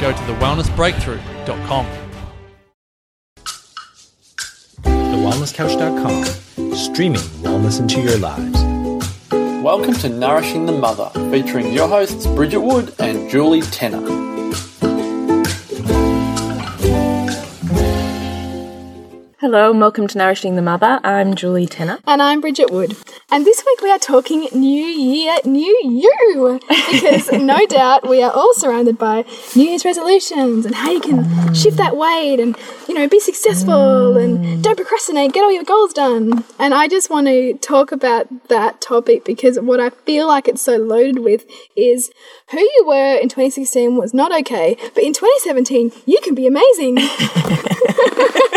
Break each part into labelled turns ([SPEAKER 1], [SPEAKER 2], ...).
[SPEAKER 1] go to thewellnessbreakthrough.com.
[SPEAKER 2] TheWellnessCouch.com, streaming wellness into your lives.
[SPEAKER 3] Welcome to Nourishing the Mother, featuring your hosts Bridget Wood and Julie Tenner.
[SPEAKER 4] Hello and welcome to Nourishing the Mother. I'm Julie Tenner.
[SPEAKER 5] And I'm Bridget Wood. And this week we are talking New Year, New You. Because no doubt we are all surrounded by New Year's resolutions and how you can shift that weight and, you know, be successful and don't procrastinate, get all your goals done. And I just want to talk about that topic because what I feel like it's so loaded with is who you were in 2016 was not okay, but in 2017 you can be amazing.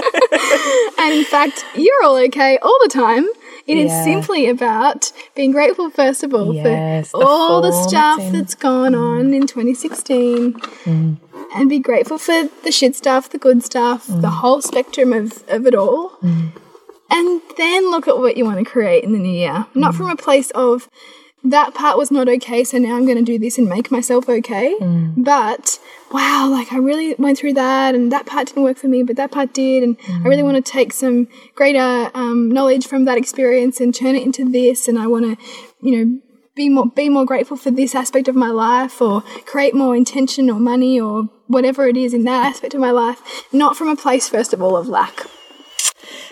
[SPEAKER 5] and in fact, you're all okay all the time. It is
[SPEAKER 4] Yeah.
[SPEAKER 5] simply about being grateful, first of all,
[SPEAKER 4] Yes,
[SPEAKER 5] for
[SPEAKER 4] the
[SPEAKER 5] all the stuff that's gone on in 2016.
[SPEAKER 4] Mm.
[SPEAKER 5] And be grateful for the shit stuff, the good stuff,
[SPEAKER 4] Mm.
[SPEAKER 5] the whole spectrum of, of it all. And then look at what you want to create in the new year. Not from a place of that part was not okay, so now I'm going to do this and make myself okay. But wow, like I really went through that, and that part didn't work for me, but that part did, and I really want to take some greater um, knowledge from that experience and turn it into this, and I want to, you know. Be more, be more grateful for this aspect of my life, or create more intention or money or whatever it is in that aspect of my life. Not from a place, first of all, of lack.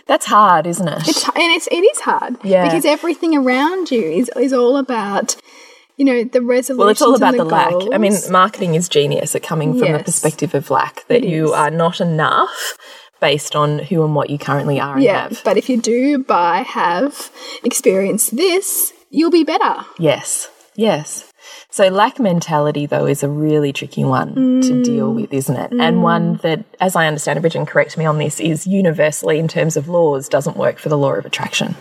[SPEAKER 4] That's hard, isn't it?
[SPEAKER 5] It's and it's it is hard.
[SPEAKER 4] Yeah.
[SPEAKER 5] Because everything around you is is all about you know the resolution.
[SPEAKER 4] well, it's all about the, lack. I mean, marketing is genius at coming from a
[SPEAKER 5] Yes.
[SPEAKER 4] perspective of lack, that
[SPEAKER 5] It
[SPEAKER 4] you
[SPEAKER 5] is.
[SPEAKER 4] are not enough based on who and what you currently are and
[SPEAKER 5] yeah. But if you do buy, have, experience this, you'll be better.
[SPEAKER 4] Yes, yes. So, lack mentality, though, is a really tricky one to mm. deal with, isn't it? And mm. one that, as I understand it, and correct me on this, is universally, in terms of laws, doesn't work for the law of attraction,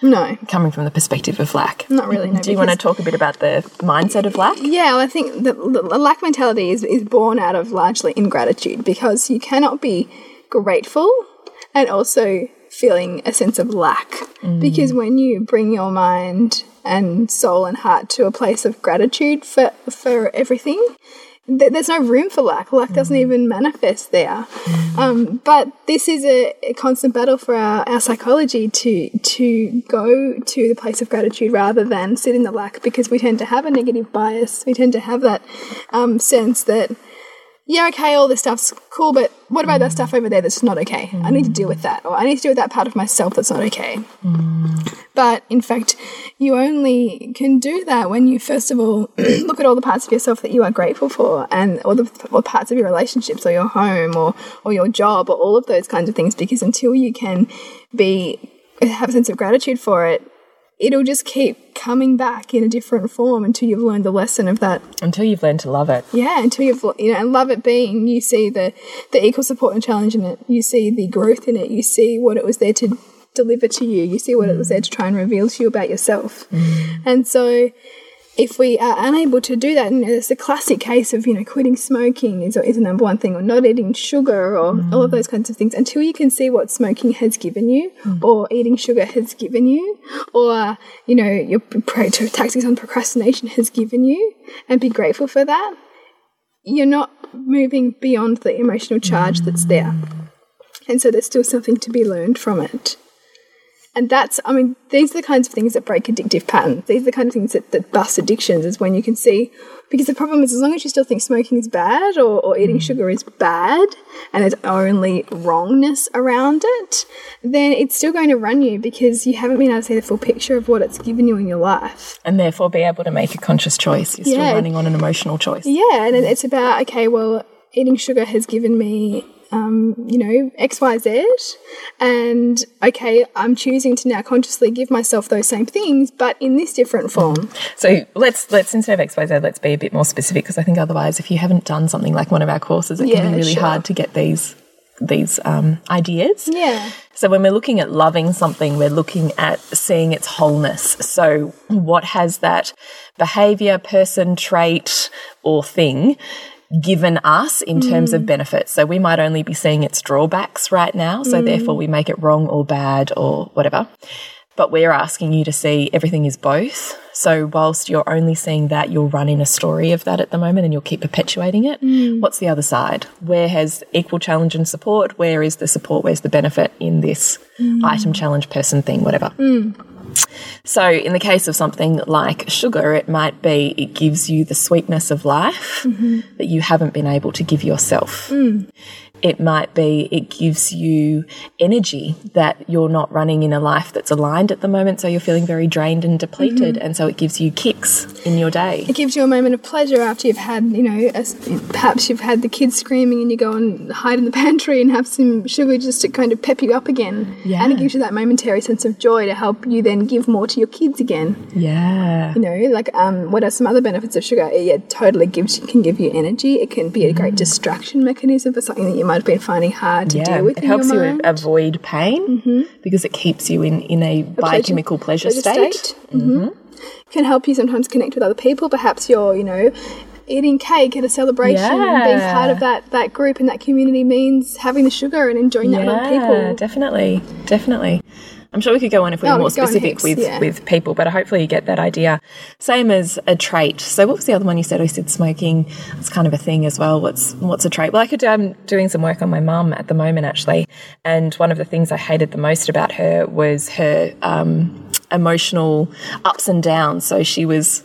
[SPEAKER 5] No,
[SPEAKER 4] coming from the perspective of lack.
[SPEAKER 5] not really. No,
[SPEAKER 4] Do you want to talk a bit about the mindset of lack?
[SPEAKER 5] Yeah, well, I think the, the lack mentality is, is born out of largely ingratitude because you cannot be grateful and also feeling a sense of lack. Because when you bring your mind and soul and heart to a place of gratitude for, for everything, th- there's no room for lack. Lack doesn't even manifest there. Um, but this is a, a constant battle for our, our psychology to to go to the place of gratitude rather than sit in the lack because we tend to have a negative bias. We tend to have that um, sense that yeah, okay, all this stuff's cool, but what about that mm. stuff over there that's not okay? I need to deal with that, or I need to deal with that part of myself that's not okay. Mm. But in fact, you only can do that when you first of all look at all the parts of yourself that you are grateful for, and all the all parts of your relationships, or your home, or or your job, or all of those kinds of things. Because until you can be have a sense of gratitude for it, it'll just keep coming back in a different form until you've learned the lesson of that
[SPEAKER 4] Until you've learned to love it.
[SPEAKER 5] yeah, until you've you know, and love it being you see the the equal support and challenge in it. You see the growth in it. You see what it was there to deliver to you. You see what it was there to try and reveal to you about yourself. Mm. And so if we are unable to do that, you know, there's a classic case of, you know, quitting smoking is, is the number one thing, or not eating sugar, or all of mm. those kinds of things, until you can see what smoking has given you, mm. or eating sugar has given you, or, you know, your tactics on procrastination has given you, and be grateful for that, you're not moving beyond the emotional charge that's there. Mm. And so there's still something to be learned from it. And that's, I mean, these are the kinds of things that break addictive patterns. These are the kind of things that, that bust addictions, is when you can see. Because the problem is, as long as you still think smoking is bad or, or eating mm. sugar is bad and there's only wrongness around it, then it's still going to run you because you haven't been able to see the full picture of what it's given you in your life.
[SPEAKER 4] And therefore be able to make a conscious choice. You're
[SPEAKER 5] Yeah.
[SPEAKER 4] still running on an emotional choice.
[SPEAKER 5] Yeah, and it's about, okay, well, eating sugar has given me, um, you know, X, Y, Z. And okay, I'm choosing to now consciously give myself those same things, but in this different form.
[SPEAKER 4] So let's let's instead of XYZ, let's be a bit more specific because I think otherwise, if you haven't done something like one of our courses, it can be really
[SPEAKER 5] sure.
[SPEAKER 4] hard to get these these um, ideas.
[SPEAKER 5] Yeah.
[SPEAKER 4] So when we're looking at loving something, we're looking at seeing its wholeness. So what has that behavior, person, trait, or thing given us in terms of mm. benefits? So we might only be seeing its drawbacks right now. So mm. therefore we make it wrong or bad or whatever. But we're asking you to see everything is both. So whilst you're only seeing that, you're running a story of that at the moment and you'll keep perpetuating it. Mm. What's the other side? Where has equal challenge and support? Where is the support? Where's the benefit in this item, challenge, person, thing, whatever? So, in the case of something like sugar, it might be it gives you the sweetness of life mm-hmm. that you haven't been able to give yourself. Mm. It might be it gives you energy that you're not running in a life that's aligned at the moment, so you're feeling very drained and depleted, and so it gives you kicks in your day.
[SPEAKER 5] It gives you a moment of pleasure after you've had, you know, a, perhaps you've had the kids screaming and you go and hide in the pantry and have some sugar just to kind of pep you up again.
[SPEAKER 4] Yeah.
[SPEAKER 5] And it gives you that momentary sense of joy to help you then give more to your kids again.
[SPEAKER 4] Yeah.
[SPEAKER 5] You know, like um, what are some other benefits of sugar? It yeah, totally gives can give you energy. It can be a great distraction mechanism for something that you might have been finding hard to deal with.
[SPEAKER 4] it helps you
[SPEAKER 5] mind.
[SPEAKER 4] avoid pain because it keeps you in, in a, biochemical pleasure, state.
[SPEAKER 5] hmm Can help you sometimes connect with other people. Perhaps you're, you know, eating cake at a celebration and being part of that, that group and that community means having the sugar and enjoying that with other people.
[SPEAKER 4] definitely, definitely. I'm sure we could go on if we
[SPEAKER 5] Oh,
[SPEAKER 4] were more
[SPEAKER 5] we could go on
[SPEAKER 4] specific with
[SPEAKER 5] yeah.
[SPEAKER 4] with people, but hopefully you get that idea. Same as a trait. So what was the other one you said? I said smoking. It's kind of a thing as well. What's what's a trait? Well, I could. I'm doing some work on my mum at the moment actually, and one of the things I hated the most about her was her um, emotional ups and downs. So she was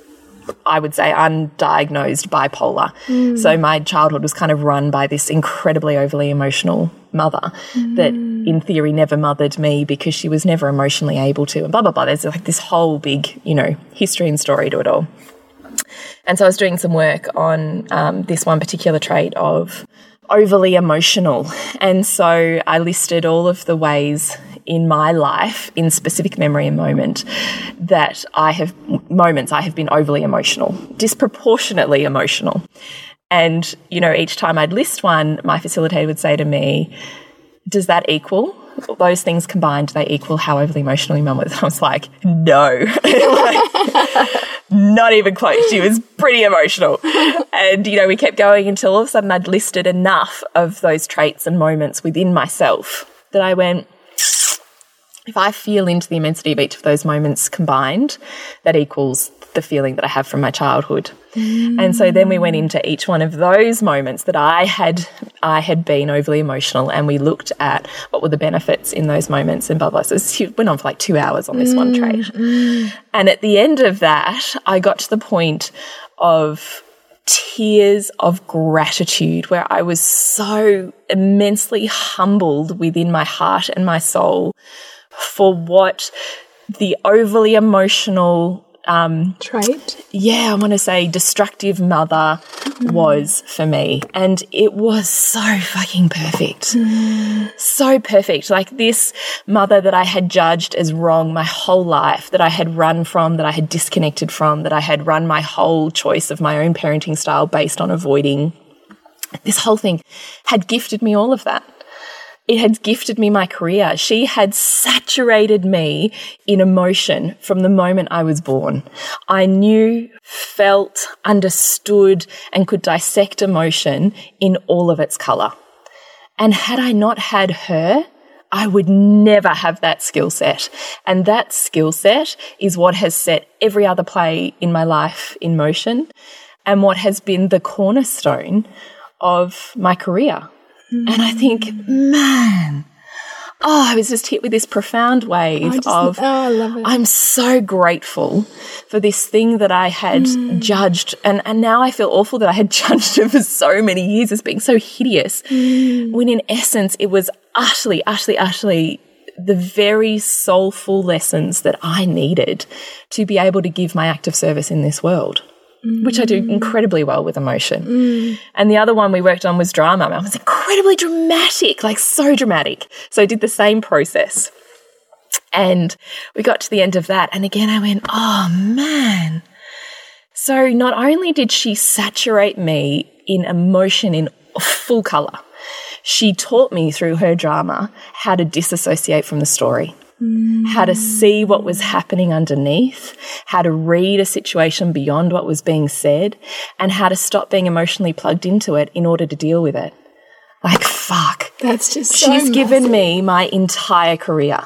[SPEAKER 4] I would say undiagnosed bipolar. So my childhood was kind of run by this incredibly overly emotional mother that in theory never mothered me because she was never emotionally able to and blah blah blah. There's like this whole big, you know, history and story to it all. And so I was doing some work on um, this one particular trait of overly emotional. And so I listed all of the ways in my life, in specific memory and moment, that I have moments I have been overly emotional, disproportionately emotional. And, you know, each time I'd list one, my facilitator would say to me, Does that equal? Those things combined, they equal how overly emotional your mum was. I was like, no. Like, not even close. She was pretty emotional. And, you know, we kept going until all of a sudden I'd listed enough of those traits and moments within myself that I went, if I feel into the immensity of each of those moments combined, that equals the feeling that I have from my childhood. And so then we went mm. into each one of those moments that I had I had been overly emotional and we looked at what were the benefits in those moments and blah blah. So it went on for like two hours on this one mm, trait. Mm. And at the end of that, I got to the point of tears of gratitude where I was so immensely humbled within my heart and my soul for what the overly emotional um,
[SPEAKER 5] Trait.
[SPEAKER 4] yeah, I want to say destructive mother was for me. And it was so fucking perfect. So perfect. Like this mother that I had judged as wrong my whole life, that I had run from, that I had disconnected from, that I had run my whole choice of my own parenting style based on avoiding. This whole thing had gifted me all of that it had gifted me my career. She had saturated me in emotion from the moment I was born. I knew, felt, understood, and could dissect emotion in all of its color. And had I not had her, I would never have that skill set. And that skill set is what has set every other play in my life in motion and what has been the cornerstone of my career. And I think, man, oh, I was just hit with this profound wave
[SPEAKER 5] just-
[SPEAKER 4] of,
[SPEAKER 5] oh, I love it.
[SPEAKER 4] I'm so grateful for this thing that I had
[SPEAKER 5] Mm.
[SPEAKER 4] judged. And, and now I feel awful that I had judged it for so many years as being so hideous.
[SPEAKER 5] Mm.
[SPEAKER 4] When in essence, it was utterly, utterly, utterly the very soulful lessons that I needed to be able to give my act of service in this world which I do mm. incredibly well with emotion. Mm. And the other one we worked on was drama. I was incredibly dramatic, like so dramatic. So I did the same process. And we got to the end of that. And again, I went, oh man. So not only did she saturate me in emotion in full color, she taught me through her drama how to disassociate from the story how to mm. see what was happening underneath, how to read a situation beyond what was being said, and how to stop being emotionally plugged into it in order to deal with it. Like, fuck.
[SPEAKER 5] That's just so
[SPEAKER 4] She's given me my entire career.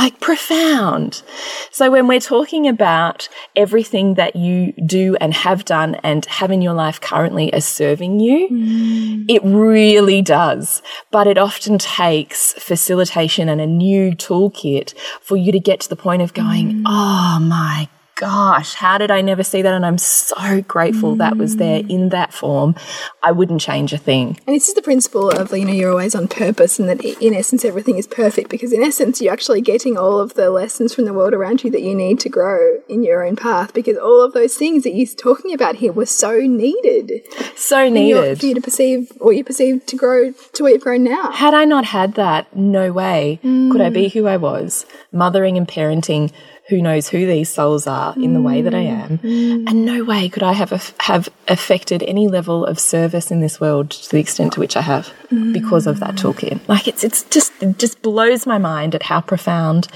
[SPEAKER 4] Like, profound. So, when we're talking about everything that you do and have done and have in your life currently as serving you, mm. it really does. But it often takes facilitation and a new toolkit for you to get to the point of going, mm. oh my gosh, how did I never see that? And I'm so grateful that was there mm. in that form. I wouldn't change a thing.
[SPEAKER 5] And this is the principle of, you know, you're always on purpose and that in essence everything is perfect because in essence you're actually getting all of the lessons from the world around you that you need to grow in your own path because all of those things that you're talking about here were so needed.
[SPEAKER 4] So needed.
[SPEAKER 5] for you to perceive what you perceive to grow to where you've grown now.
[SPEAKER 4] Had I not had that, no way could I be mm. who I was, mothering and parenting who knows who these souls are in the way that I am. Mm. And no way could I have have affected any level of service in this world to the extent to which I have mm. because of that toolkit. Like it's it's just it just blows my mind at how profound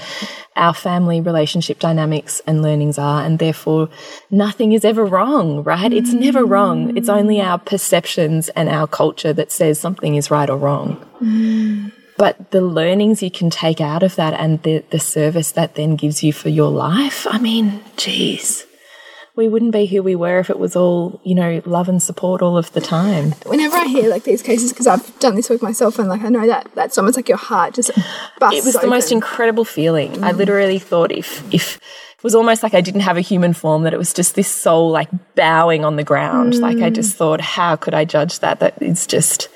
[SPEAKER 4] our family relationship dynamics and learnings are and therefore nothing is ever wrong, right? It's never mm. wrong. It's only our perceptions and our culture that says something is right or wrong. But the learnings you can take out of that and the, the service that then gives you for your life, I mean, geez, we wouldn't be who we were if it was all, you know, love and support all of the time.
[SPEAKER 5] Whenever I hear like these cases, because I've done this work myself and like I know that that's almost like your heart just busts
[SPEAKER 4] It was the most incredible feeling. I mm. literally thought if, if, it was almost like I didn't have a human form, that it was just this soul like bowing on the ground. Like I mm. just thought, how could I judge that? That is just,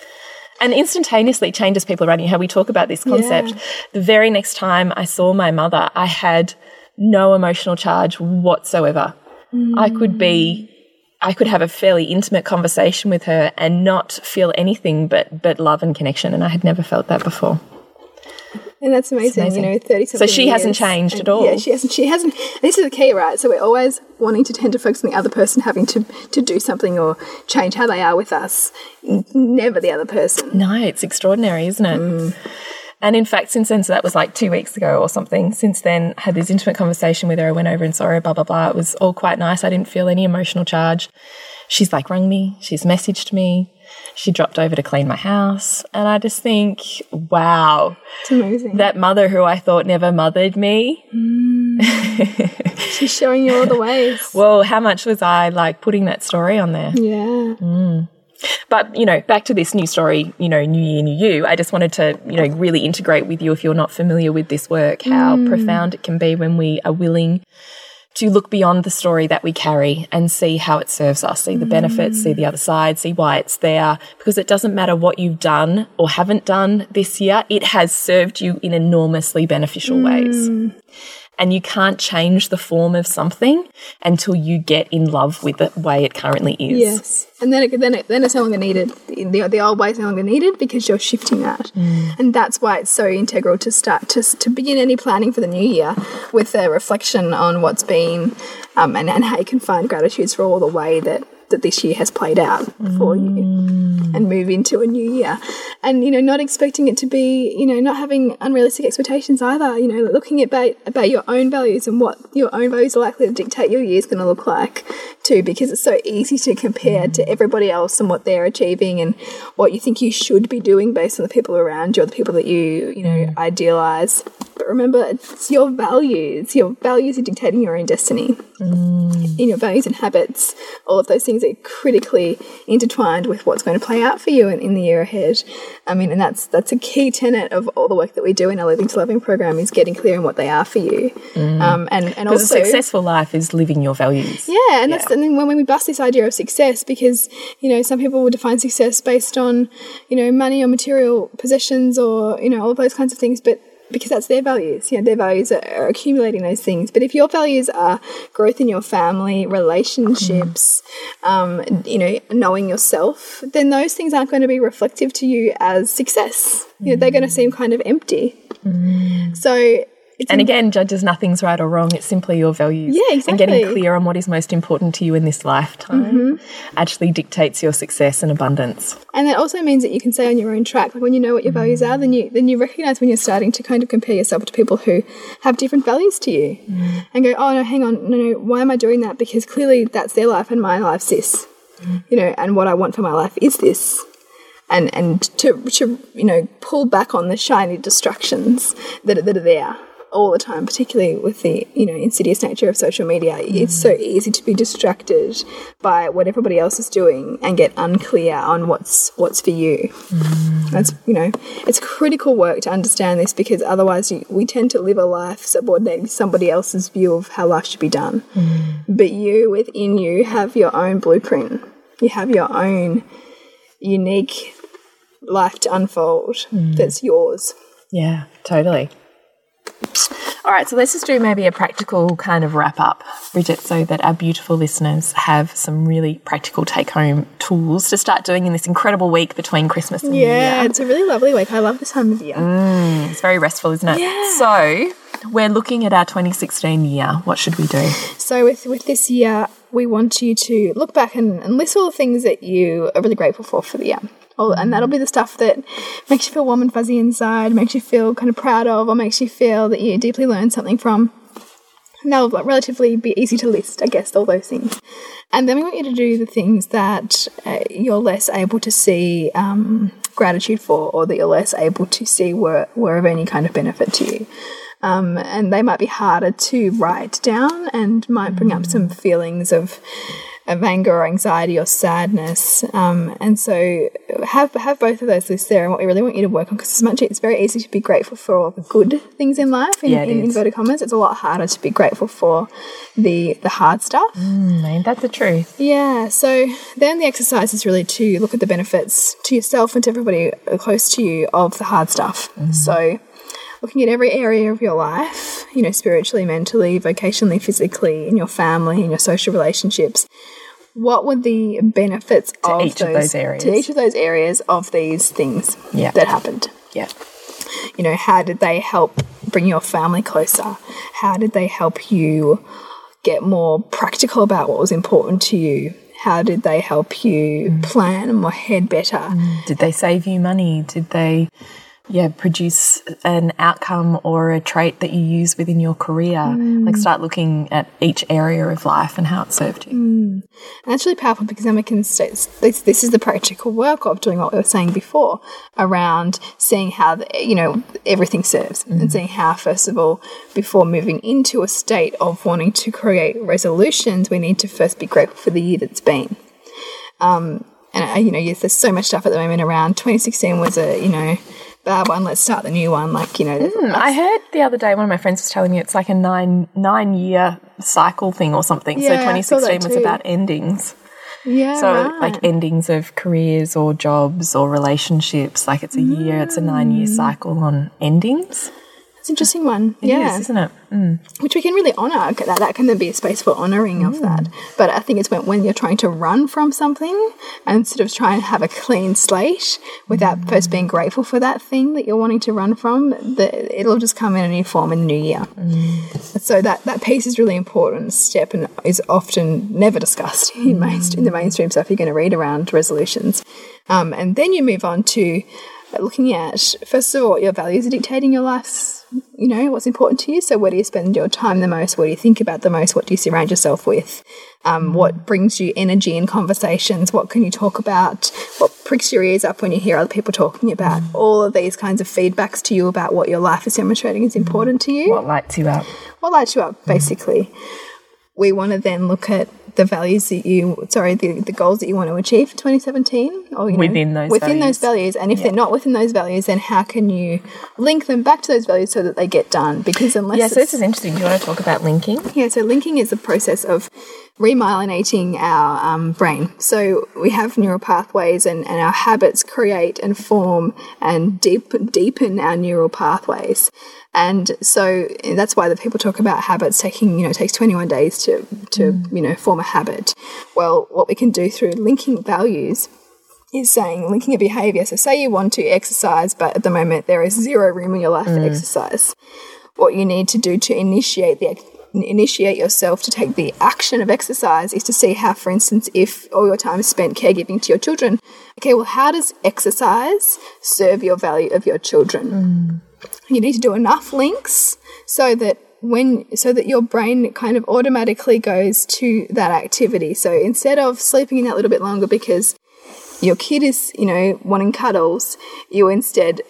[SPEAKER 4] and instantaneously changes people around you. How we talk about this concept. The very next time I saw my mother, I had no emotional charge whatsoever. I could be, I could have a fairly intimate conversation with her and not feel anything but but love and connection, and I had never felt that before.
[SPEAKER 5] And that's amazing,
[SPEAKER 4] amazing.
[SPEAKER 5] you know, 30
[SPEAKER 4] So she hasn't changed at all?
[SPEAKER 5] Yeah, she hasn't. She hasn't. This is the key, right? So we're always wanting to tend to focus on the other person having to, to do something or change how they are with us, never the other person.
[SPEAKER 4] No, it's extraordinary, isn't it? Mm. And in fact, since then, so that was like two weeks ago or something. Since then, I had this intimate conversation with her. I went over and saw her, blah, blah, blah. It was all quite nice. I didn't feel any emotional charge. She's like rung me, she's messaged me, she dropped over to clean my house. And I just think, wow,
[SPEAKER 5] It's amazing.
[SPEAKER 4] that mother who I thought never mothered me. Mm.
[SPEAKER 5] She's showing you all the ways.
[SPEAKER 4] Well, how much was I like putting that story on there?
[SPEAKER 5] yeah. Mm.
[SPEAKER 4] But, you know, back to this new story, you know, New Year, New You, I just wanted to, you know, really integrate with you if you're not familiar with this work, how mm. profound it can be when we are willing to look beyond the story that we carry and see how it serves us, see the benefits, see the other side, see why it's there. Because it doesn't matter what you've done or haven't done this year, it has served you in enormously beneficial hmm. ways. And you can't change the form of something until you get in love with the way it currently is.
[SPEAKER 5] Yes. And then it, then it, then it's no longer needed. The, the old way is no longer needed because you're shifting that. And that's why it's so integral to start to, to begin any planning for the new year with a reflection on what's been um, and, and how you can find gratitudes for all the way that, that this year has played out for you and move into a new year. and you know not expecting it to be you know not having unrealistic expectations either you know looking about about your own values and what your own values are likely to dictate your year is going to look like too because it's so easy to compare to everybody else and what they're achieving and what you think you should be doing based on the people around you or the people that you you know mm. idealize but remember it's your values. Your values are dictating your own destiny. In your values and habits all of those things are critically intertwined with what's going to play out for you in, in the year ahead. I mean and that's that's a key tenet of all the work that we do in our Loathing to Loving program is getting clear on what they are for you. Um, and and
[SPEAKER 4] Because
[SPEAKER 5] also
[SPEAKER 4] a successful life is living your values.
[SPEAKER 5] yeah, and that's and then when, when we bust this idea of success, because you know some people will define success based on you know money or material possessions or you know all those kinds of things, but because that's their values, you know their values are, are accumulating those things. But if your values are growth in your family, relationships, um, you know knowing yourself, then those things aren't going to be reflective to you as success. You know they're going to seem kind of empty. So. It's
[SPEAKER 4] And again, judges nothing's right or wrong. It's simply your values.
[SPEAKER 5] Yeah,
[SPEAKER 4] And getting clear on what is most important to you in this lifetime mm-hmm. actually dictates your success and abundance.
[SPEAKER 5] And that also means that you can stay on your own track. Like when you know what your values are, then you then you recognize when you're starting to kind of compare yourself to people who have different values to you, mm. and go, oh no, hang on, no, no, why am I doing that? Because clearly that's their life and my life life's this, you know, and what I want for my life is this. And and to to you know pull back on the shiny distractions that are, that are there all the time, particularly with the you know insidious nature of social media. It's so mm. easy to be distracted by what everybody else is doing and get unclear on what's what's for you. Mm. That's you know it's critical work to understand this because otherwise you, we tend to live a life subordinating to somebody else's view of how life should be done. Mm. But you within you have your own blueprint. You have your own unique life to unfold that's yours.
[SPEAKER 4] Yeah, totally. All right, so let's just do maybe a practical kind of wrap up, Bridget, so that our beautiful listeners have some really practical take home tools to start doing in this incredible week between Christmas and New
[SPEAKER 5] Yeah, it's a really lovely week. I love this time of year.
[SPEAKER 4] Mm, it's very restful, isn't it? Yeah. So, we're looking at our 2016 year. What should we do?
[SPEAKER 5] So with with this year, we want you to look back and, and list all the things that you are really grateful for for the year. All, and that'll be the stuff that makes you feel warm and fuzzy inside, makes you feel kind of proud of, or makes you feel that you deeply learned something from. And that'll like, relatively be easy to list, I guess, all those things. And then we want you to do the things that uh, you're less able to see um, gratitude for, or that you're less able to see were, were of any kind of benefit to you. Um, and they might be harder to write down and might bring up some feelings of of anger or anxiety or sadness. Um, and so have have both of those lists there. And what we really want you to work on, because as much it's very easy to be grateful for all the good things in life, in,
[SPEAKER 4] Yeah,
[SPEAKER 5] in inverted commas, it's a lot harder to be grateful for the the hard stuff.
[SPEAKER 4] Man, that's the truth.
[SPEAKER 5] Yeah, so then the exercise is really to look at the benefits to yourself and to everybody close to you of the hard stuff. So looking at every area of your life, you know, spiritually, mentally, vocationally, physically, in your family, in your social relationships. What were the benefits of
[SPEAKER 4] each of those areas.
[SPEAKER 5] To each of those areas of these things
[SPEAKER 4] Yeah.
[SPEAKER 5] that happened
[SPEAKER 4] Yeah.
[SPEAKER 5] you know how did they help bring your family closer how did they help you get more practical about what was important to you how did they help you mm. plan ahead better mm.
[SPEAKER 4] Did they save you money? Did they, yeah, produce an outcome or a trait that you use within your career? Mm. Like start looking at each area of life and how it served you. Mm.
[SPEAKER 5] And that's really powerful because then we can say this, this is the practical work of doing what we were saying before around seeing how the, you know everything serves and mm. seeing how first of all before moving into a state of wanting to create resolutions we need to first be grateful for the year that's been um, and I, you know yes there's so much stuff at the moment around 2016 was a you know bad one let's start the new one like you know hmm, there's
[SPEAKER 4] I heard the other day one of my friends was telling me it's like a nine nine year cycle thing or something.
[SPEAKER 5] Yeah,
[SPEAKER 4] so 2016 was about endings.
[SPEAKER 5] yeah
[SPEAKER 4] So
[SPEAKER 5] right.
[SPEAKER 4] like endings of careers or jobs or relationships. Like it's a year, it's a nine year hmm. cycle on endings.
[SPEAKER 5] An interesting one.
[SPEAKER 4] It
[SPEAKER 5] yeah.
[SPEAKER 4] is, isn't it? Mm.
[SPEAKER 5] which we can really honor that that can then be a space for honoring of that. Mm. But i think it's when, when you're trying to run from something and sort of try and have a clean slate without mm. first being grateful for that thing that you're wanting to run from that it'll just come in a new form in the new year. So that that piece is really important step and is often never discussed in main in the mainstream stuff. You're going to read around resolutions. Um, and then you move on to looking at first of all your values are dictating your life's you know what's important to you. So where do you spend your time the most? What do you think about the most? What do you surround yourself with? Um, mm. what brings you energy in conversations? What can you talk about? What pricks your ears up when you hear other people talking about mm. all of these kinds of feedbacks to you about what your life is demonstrating is mm. important to you?
[SPEAKER 4] What lights you up?
[SPEAKER 5] what lights you up basically? We want to then look at the values that you sorry the, the goals that you want to achieve for 2017 or you know,
[SPEAKER 4] Within those
[SPEAKER 5] within those
[SPEAKER 4] values.
[SPEAKER 5] values and if they're not within those values then how can you link them back to those values so that they get done because unless
[SPEAKER 4] Yeah, so this is interesting. Do you want to talk about linking?
[SPEAKER 5] yeah, so linking is the process of remyelinating our um, brain. So we have neural pathways, and, and our habits create and form and deep, deepen our neural pathways. And so that's why the people talk about habits taking, you know, it takes 21 days to, to mm. you know, form a habit. Well, what we can do through linking values is saying linking a behavior. So, say you want to exercise, but at the moment there is zero room in your life for mm. exercise. What you need to do to initiate the initiate yourself to take the action of exercise is to see how, for instance, if all your time is spent caregiving to your children, okay, well, how does exercise serve your value of your children? Mm. You need to do enough links so that when so that your brain kind of automatically goes to that activity. So instead of sleeping in that little bit longer because your kid is, you know, wanting cuddles, you instead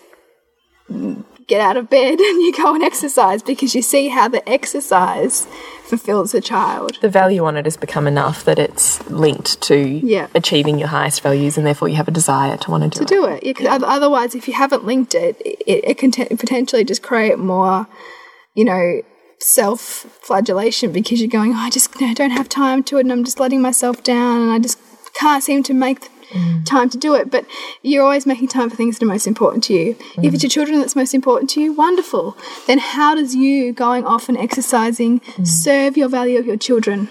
[SPEAKER 5] get out of bed and you go and exercise because you see how the exercise fulfills the child.
[SPEAKER 4] The value on it has become enough that it's linked to
[SPEAKER 5] Yeah.
[SPEAKER 4] achieving your highest values, and therefore you have a desire to want to do
[SPEAKER 5] To
[SPEAKER 4] it.
[SPEAKER 5] do it. Yeah, oth- otherwise, if you haven't linked it, it, it can t- potentially just create more, you know, self flagellation because you're going, oh, I just you know, don't have time to it and I'm just letting myself down and I just can't seem to make Mm. time to do it. But you're always making time for things that are most important to you. If it's mm. your children that's most important to you, wonderful. Then how does you going off and exercising mm. serve your value of your children?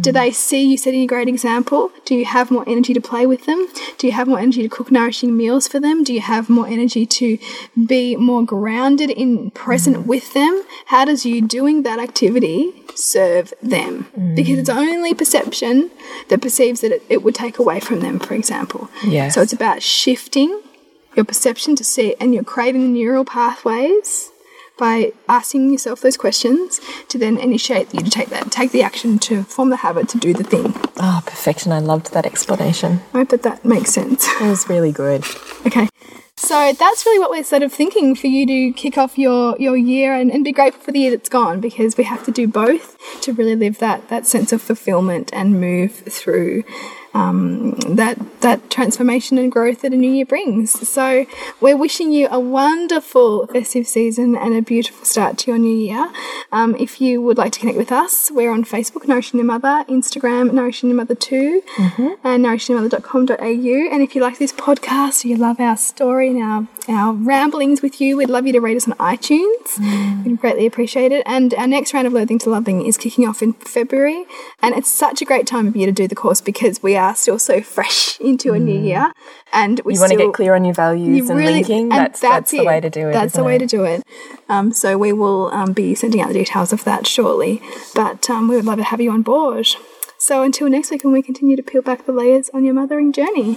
[SPEAKER 5] Do they see you setting a great example? Do you have more energy to play with them? Do you have more energy to cook nourishing meals for them? Do you have more energy to be more grounded in present mm. with them? How does you doing that activity serve them? Mm. Because it's only perception that perceives that it, it would take away from them, for example.
[SPEAKER 4] Yes.
[SPEAKER 5] So it's about shifting your perception to see and you're creating the neural pathways by asking yourself those questions to then initiate you to take that take the action to form the habit to do the thing
[SPEAKER 4] Oh, perfection. I loved that explanation.
[SPEAKER 5] i hope that that makes sense
[SPEAKER 4] It was really good.
[SPEAKER 5] okay so that's really what we're sort of thinking for you to kick off your your year and, and be grateful for the year that's gone because we have to do both to really live that that sense of fulfillment and move through um, that that transformation and growth that a new year brings. So we're wishing you a wonderful festive season and a beautiful start to your new year. Um, if you would like to connect with us, we're on Facebook, Nourishing Your Mother, Instagram, Nourishing Your Mother 2, and nourishingyourmother.com.au. And if you like this podcast, or you love our story and our, our ramblings with you, we'd love you to rate us on iTunes. We'd greatly appreciate it. And our next round of Loathing to Loving is kicking off in February. And it's such a great time of year to do the course because we are still so fresh into a new year. And we
[SPEAKER 4] You want to get clear on your values
[SPEAKER 5] you
[SPEAKER 4] and linking?
[SPEAKER 5] and
[SPEAKER 4] That's, that's, the
[SPEAKER 5] it.
[SPEAKER 4] way to do it.
[SPEAKER 5] That's the way
[SPEAKER 4] it?
[SPEAKER 5] to do it. Um, so we will um, be sending out the details of that shortly. But um, we would love to have you on board. So until next week, when we continue to peel back the layers on your mothering journey.